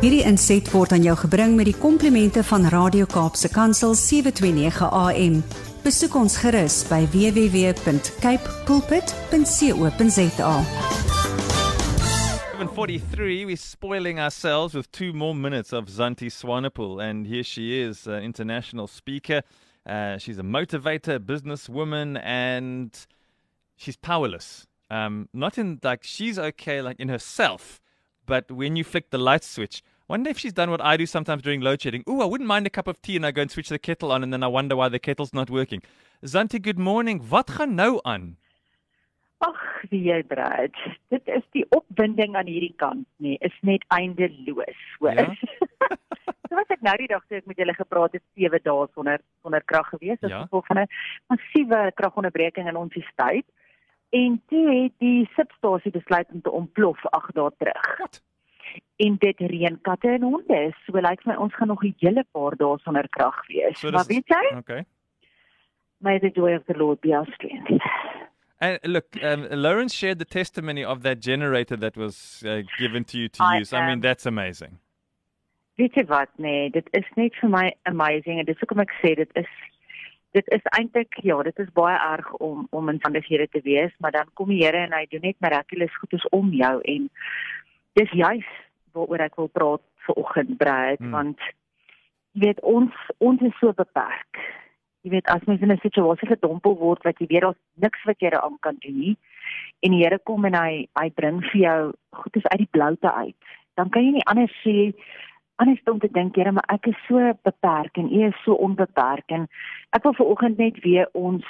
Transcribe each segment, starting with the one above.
Hierdie inset word aan jou gebring met die komplimente van Radio Kaapse Kansel 729 AM. Besoek ons gerus by www.cape pulpit.co.za. 743, we're spoiling ourselves with two more minutes of Zanti Swanepoel. And here she is, uh, international speaker. Uh, she's a motivator, businesswoman, and she's powerless. Um, not in like she's okay, like in herself, but when you flick the light switch, wonder if she's done what I do sometimes during load shedding. Ooh, I wouldn't mind a cup of tea, and I go and switch the kettle on, and then I wonder why the kettle's not working. Zanti, good morning. Wat gaan nou aan? Ag, wie jy Brad. Dit is die opwinding aan hierdie kant, nee, is net eindeloos, hoor. Ja? so was ek nou die dag toe ek met julle gepraat het 7 dae sonder sonder krag gewees as Ja. gevolg van 'n massiewe kragonderbreking in ons stad. En toe het die substasie besluit om te ontplof 8 dae terug. Wat? En dit reën katte en honde. So lyk like my ons gaan nog 'n hele paar dae sonder krag wees. So maar weet jy, Okay. may the joy of the Lord be our strength. And look, um, Lawrence shared the testimony of that generator that was uh, given to you to I use. I mean, am- that's amazing. Weet jy wat nee, dit is net vir my amazing en dis hoekom ek sê dit is dit is eintlik ja, dit is baie erg om om in vandighede te wees, maar dan kom die Here en hy doen net miraculous goedes om jou en dis juis waaroor ek wil praat vir oggend Brad Hmm. want jy weet ons ons is so beperk. Jy weet as mens in 'n situasie gedompel word wat jy weet daar's niks wat jy daaraan kan doen nie en die Here kom en hy hy bring vir jou goedes uit die bloute uit. Dan kan jy nie anders sê anders om te dink, Here, maar ek is so beperk en U is so onbeperk en ek wil vanoggend net weer ons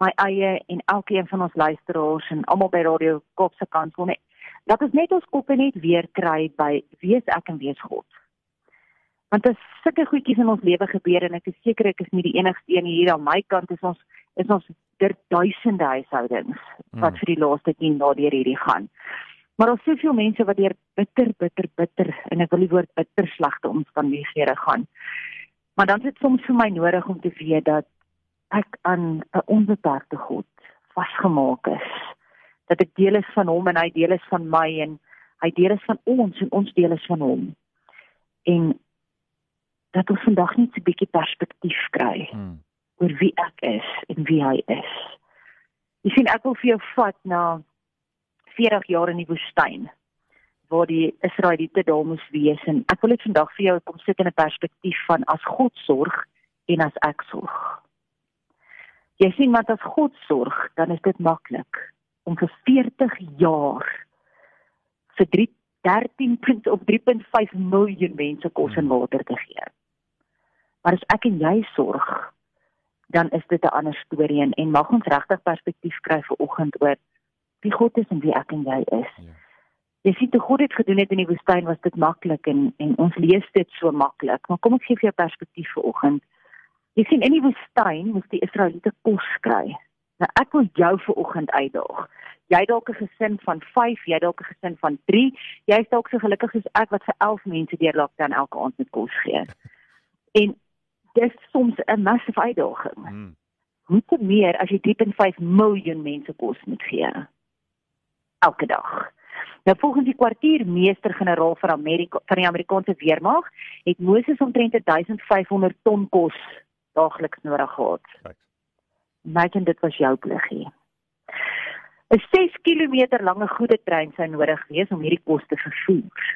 my eie en elkeen van ons luisteraars en almal by Radio Kopse kant wil net dat ons net ons koppe net weer kry by wie is ek en wie is God. Want is sulke goedjies in ons lewe gebeur en ek is seker ek is nie die enigste een hier aan my kant is ons is ons der duisende huishoudings wat Mm. vir die laaste 10 dae deur hierdie gaan. Maar daar's soveel mense wat deur bitter bitter bitter en ek wil die woord bitter slegte omstandighede gaan. Maar dan is dit soms vir my nodig om te weet dat ek aan 'n onbeperkte God vasgemaak is. Dat ek deel is van hom en hy deel is van my en hy deel is van ons en ons deel is van hom. En dat ons vandag net 'n bietjie perspektief kry Mm. oor wie ek is en wie hy is. Jy sien ek wil vir jou vat na 40 jaar in die woestyn waar die Israeliete daar moes wees en ek wil dit vandag vir jou kom sit in 'n perspektief van as God sorg en as ek sorg. Jy sien want as God sorg, dan is dit maklik om vir 40 jaar vir 3 13 punt op 3.5 miljoen mense kos en water te gee. Maar as ek en jy sorg, dan is dit 'n ander storie en, en mag ons regtig perspektief kry vir oggend oor wie God is en wie ek en jy is. Ja. Jy sien te God het gedoen het in die woestyn was dit maklik en en ons lees dit so maklik. Maar kom ek gee vir jou perspektief vir oggend. Jy sien in die woestyn moes die Israeliete kos kry. Nou ek wil jou vir oggend uitdaag. Jy dalk 'n gesin van 5, jy dalk 'n gesin van 3, jy's dalk so gelukkig soos ek wat vir 11 mense deur lockdown elke aand met kos gee. En dis soms 'n massive uitdaging Mm. hoe te meer as jy 3.5 miljoen mense kos moet gee elke dag. Nou volgens die kwartiermeester-generaal van Amerika van die Amerikaanse weermag het Moses omtrent 1500 ton kos daagliks nodig gehad. Kyk. Imagine dit was jou pliggie. 'n 6 km lange goedetrein sou nodig wees om hierdie kos te vervoer.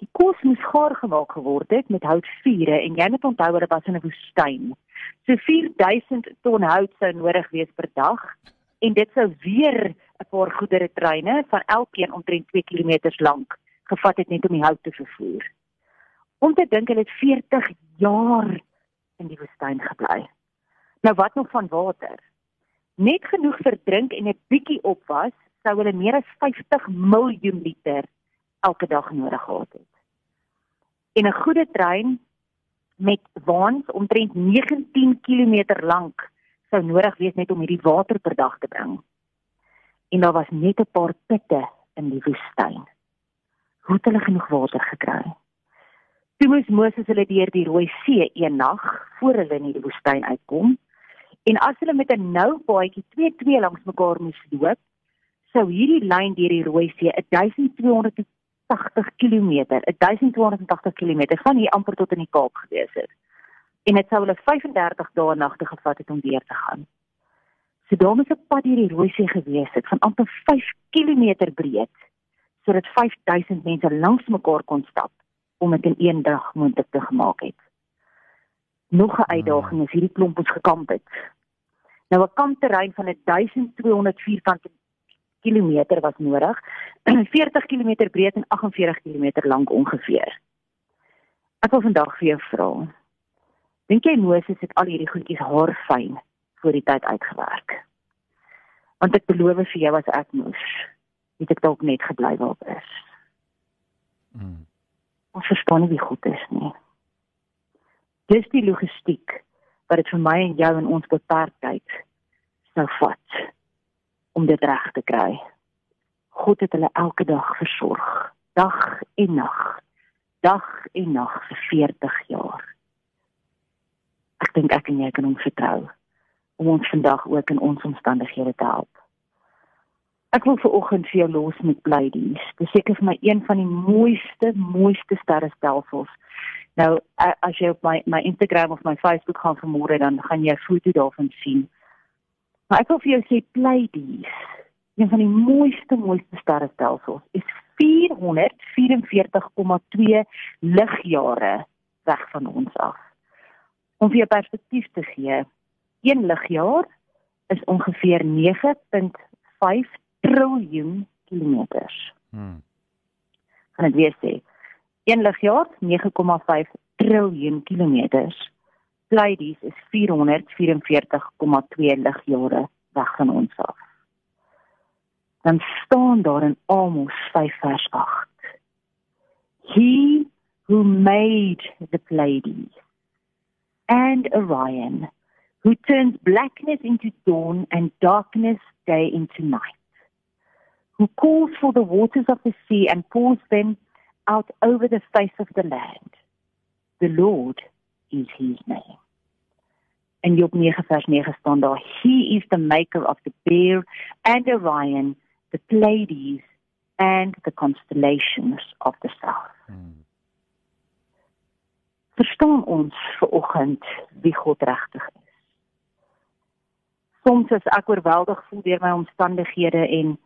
Die kos moes gaar gemaak geword het met houtvure en jy moet onthou hulle was in 'n woestyn. So 4000 ton hout sou nodig wees per dag en dit sou weer 'n paar goederetreine van elkeen omtrent 2 km lank gevat het net om die hout te vervoer. Om te dink hulle het 40 jaar in die woestyn gebly. Nou wat nog van water? Net genoeg vir drink en 'n bietjie opwas sou hulle meer as 50 miljoen liter elke dag nodig gehad het. En 'n goeie trein met waans omtrent 19 km lank sou nodig wees net om hierdie water per dag te bring. En daar was net 'n paar putte in die woestyn. Hoe het hulle genoeg water gekry? Toe moes Moses hulle deur die Rooi See een nag voor hulle in die woestyn uitkom. En as hulle met 'n nou paadjie 2-2 langs mekaar moes loop, sou hierdie lyn deur die Rooi See 1280 km, 1280 km van hier amper tot in die Kaap gewees het. En dit sou hulle 35 dae nagte gevat het om weer te gaan. So daarmee se pad hierdie Rooisee gewees het van amper 5 km breed sodat 5000 mense langs mekaar kon stap om dit in een dag moontlik te gemaak het. Nog 'n uitdaging is hierdie klomp ons gekamp het. Nou 'n kampterrein van 1200 vierkante kilometer was nodig, 40 km breed en 48 km lank ongeveer. Ek wil vandag vir jou vra. Dink jy Moses het al hierdie goedjies haarfyn voor die tyd uitgewerk. Want ek beloof vir jou as ek moes, het ek dalk net gebly waar ek is. Mm. Ons verstaan nie wie goed is nie. Dis die logistiek wat dit vir my en jou en ons beperktheid sou vat om dit reg te kry. God het hulle elke dag versorg, dag en nag, dag en nag vir 40 jaar. Ek dink ek en jy kan hom vertrou om ons vandag ook in ons omstandighede te help. Ek wil vir oggend vir jou los met Pleidies. Dit is seker vir my een van die mooiste, mooiste sterrestelsels. Nou as jy op my my Instagram of my Facebook gaan vermoere dan gaan jy 'n foto daarvan sien. Maar ek wil vir jou sê Pleidies, een van die mooiste, mooiste sterrestelsels is 444,2 ligjare weg van ons af. Om vir jou perspektief te gee, een ligjaar is ongeveer 9.5 triljoen kilometers. Hmm. Kan ek weer sê? Een ligjaar 9.5 triljoen kilometers. Pleiades is 444,2 ligjare weg van ons af. Dan staan daar in Amos 5 vers 8. He who made the Pleiades and Orion who turns blackness into dawn and darkness day into night, who calls for the waters of the sea and pours them out over the face of the land. The Lord is his name. En Job 9 vers 9 staan daar, He is the maker of the bear and Orion, the Pleiades and the constellations of the south. Hmm. Verstaan ons ver oggend wie God regtig is? soms as ek oorweldig voel deur my omstandighede en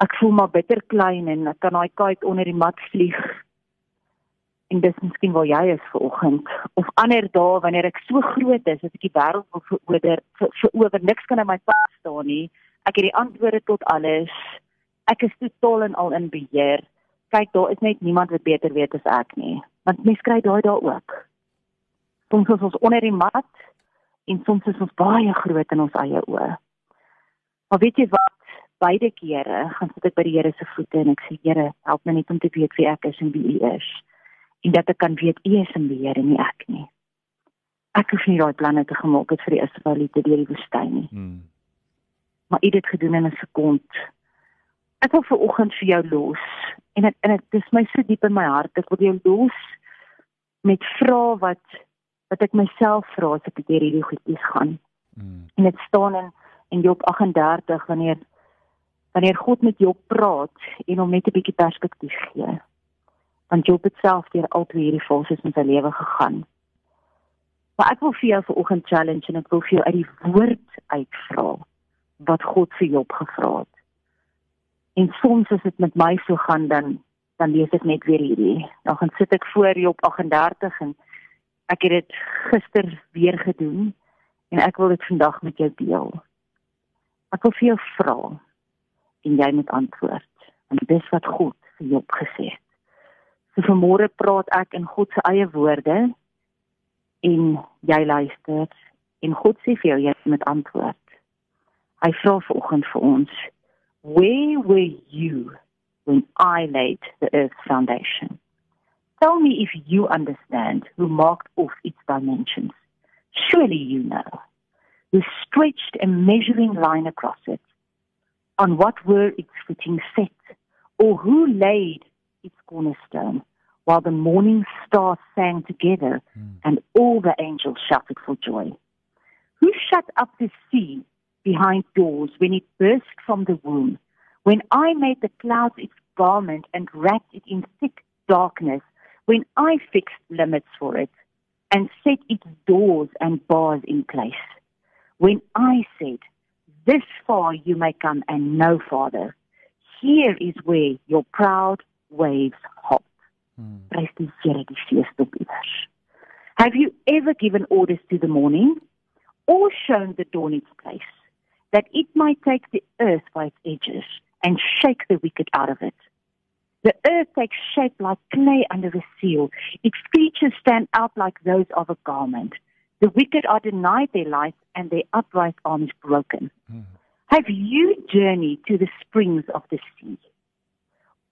ek voel maar bitter klein en ek kan daai kite onder die mat vlieg. En dis miskien waar jy is ver oggend of ander dae wanneer ek so groot is dat ek die wêreld wil verower verower niks kan in my pad staan nie. Ek het die antwoorde tot alles. Ek is totaal en al in beheer. Kyk daar is net niemand wat beter weet as ek nie. Want mens kry daai daar ook. Soms is ons onder die mat en soms is ons baie groot in ons eie oë. Maar weet jy wat? Beide kere gaan sit ek by die Here se voete en ek sê Here, help my net om te weet wie ek is en wie U is. En dat ek kan weet U is in beheer en nie ek nie. Ek hoef nie daai planne te gemaak het vir die Israeliete deur die woestyn nie. Hmm. Maar U het dit gedoen in 'n sekond. Ek wil vir oggend vir jou los en dit en dit is my so diep in my hart. Ek wil jou los met vrae wat wat ek myself vra as ek deur hierdie goedjies gaan. Mm. En dit staan in in Job 38 wanneer wanneer God met Job praat en hom net 'n bietjie perspektief gee. Want Job het self deur al twee hierdie fases in sy lewe gegaan. Maar ek wil vir jou vanoggend challenge en ek wil vir jou uit die woord uitvra wat God vir Job gevra het. En soms as dit met my so gaan dan dan lees ek net weer hierdie. Dan gaan sit ek voor Job 38 en Ek het dit gister weer gedoen en ek wil dit vandag met jou deel. Ek wil vir jou vra en jy moet antwoord. En dis wat God vir jou gesê het. So vanmôre praat ek in God se eie woorde en jy luister en God sê vir jou jy moet antwoord. Hy vra vanoggend vir ons, "Where were you when I laid the earth foundation?" Tell me if you understand who marked off its dimensions. Surely you know. Who stretched a measuring line across it. On what were its footings set? Or who laid its cornerstone? While the morning stars sang together mm. and all the angels shouted for joy. Who shut up the sea behind doors when it burst from the womb? When I made the clouds its garment and wrapped it in thick darkness when I fixed limits for it and set its doors and bars in place. When I said, This far you may come and no farther, here is where your proud waves hop. Hmm. Have you ever given orders to the morning or shown the dawn its place, that it might take the earth by its edges and shake the wicked out of it? The earth takes shape like clay under a seal. Its features stand out like those of a garment. The wicked are denied their life and their upright arms broken. Mm. Have you journeyed to the springs of the sea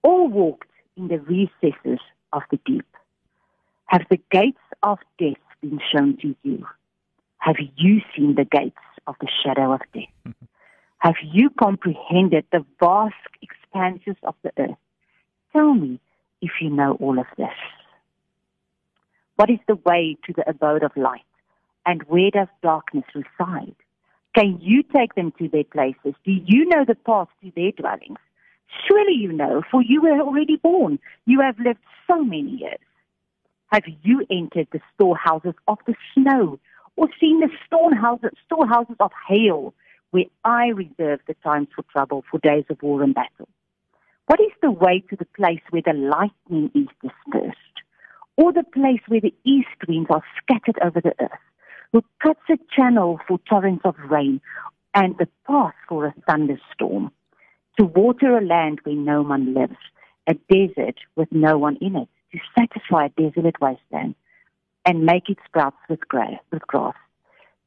or walked in the recesses of the deep? Have the gates of death been shown to you? Have you seen the gates of the shadow of death? Have you comprehended the vast expanses of the earth? Tell me if you know all of this. What is the way to the abode of light? And where does darkness reside? Can you take them to their places? Do you know the path to their dwellings? Surely you know, for you were already born. You have lived so many years. Have you entered the storehouses of the snow or seen the storehouses, storehouses of hail where I reserve the times for trouble, for days of war and battle? What is the way to the place where the lightning is dispersed, or the place where the east winds are scattered over the earth, who cuts a channel for torrents of rain and the path for a thunderstorm, to water a land where no one lives, a desert with no one in it, to satisfy a desolate wasteland, and make it sprouts with grass. With grass.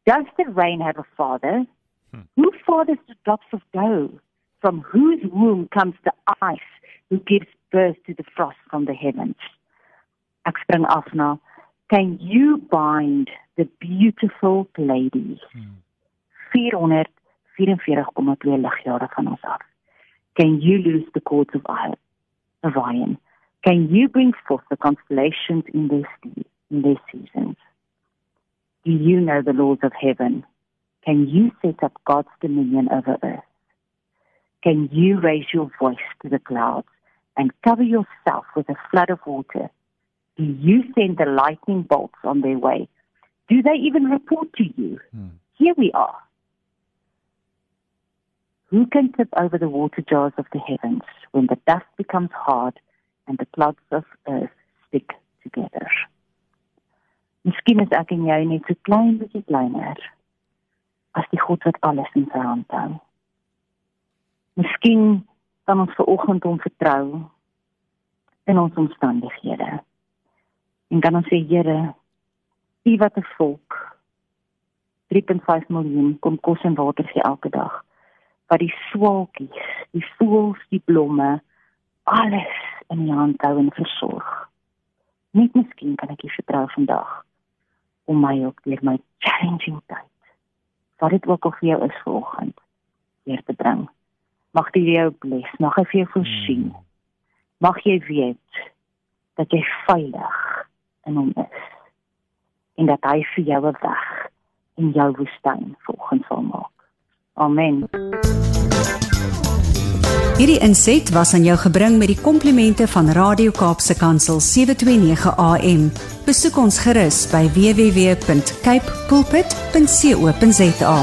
Does the rain have a father? Hmm. Who fathers the drops of dough? from whose womb comes the ice who gives birth to the frost from the heavens. Ek spring af na can you bind the beautiful ladies? Hmm. 444,2 ligjare van ons af. Can you lose the cords of Orion? Can you bring forth the constellations in their, in their seasons? Do you know the laws of heaven? Can you set up God's dominion over earth? Can you raise your voice to the clouds and cover yourself with a flood of water? Do you send the lightning bolts on their way? Do they even report to you? Hmm. Here we are. Who can tip over the water jars of the heavens when the dust becomes hard and the clouds of earth stick together? Miskien is ek en jy net so klein bietjie kleiner as die God wat alles in sy hand hou. Miskien kan ons ver oggend hom vertrou in ons omstandighede. En kan ons sê Here, U wat 'n volk 3.5 miljoen kom kos en water vir elke dag. Wat die swaalkies, die voëls, die blomme, alles in U hand hou en versorg. Net miskien kan ek U vertrou vandag om my ook deur my challenging tyd. Wat dit ook al vir jou is vanoggend, weer te bring. Mag die jou bless, mag hy vir jou voorsien. Hmm. Mag jy weet dat jy veilig in hom is. En dat hy vir jou 'n weg in jou woestyn volgens sal maak. Amen. Hierdie inset was aan jou gebring met die komplimente van Radio Kaapse Kansel 729 AM. Besoek ons gerus by www.cape pulpit.co.za.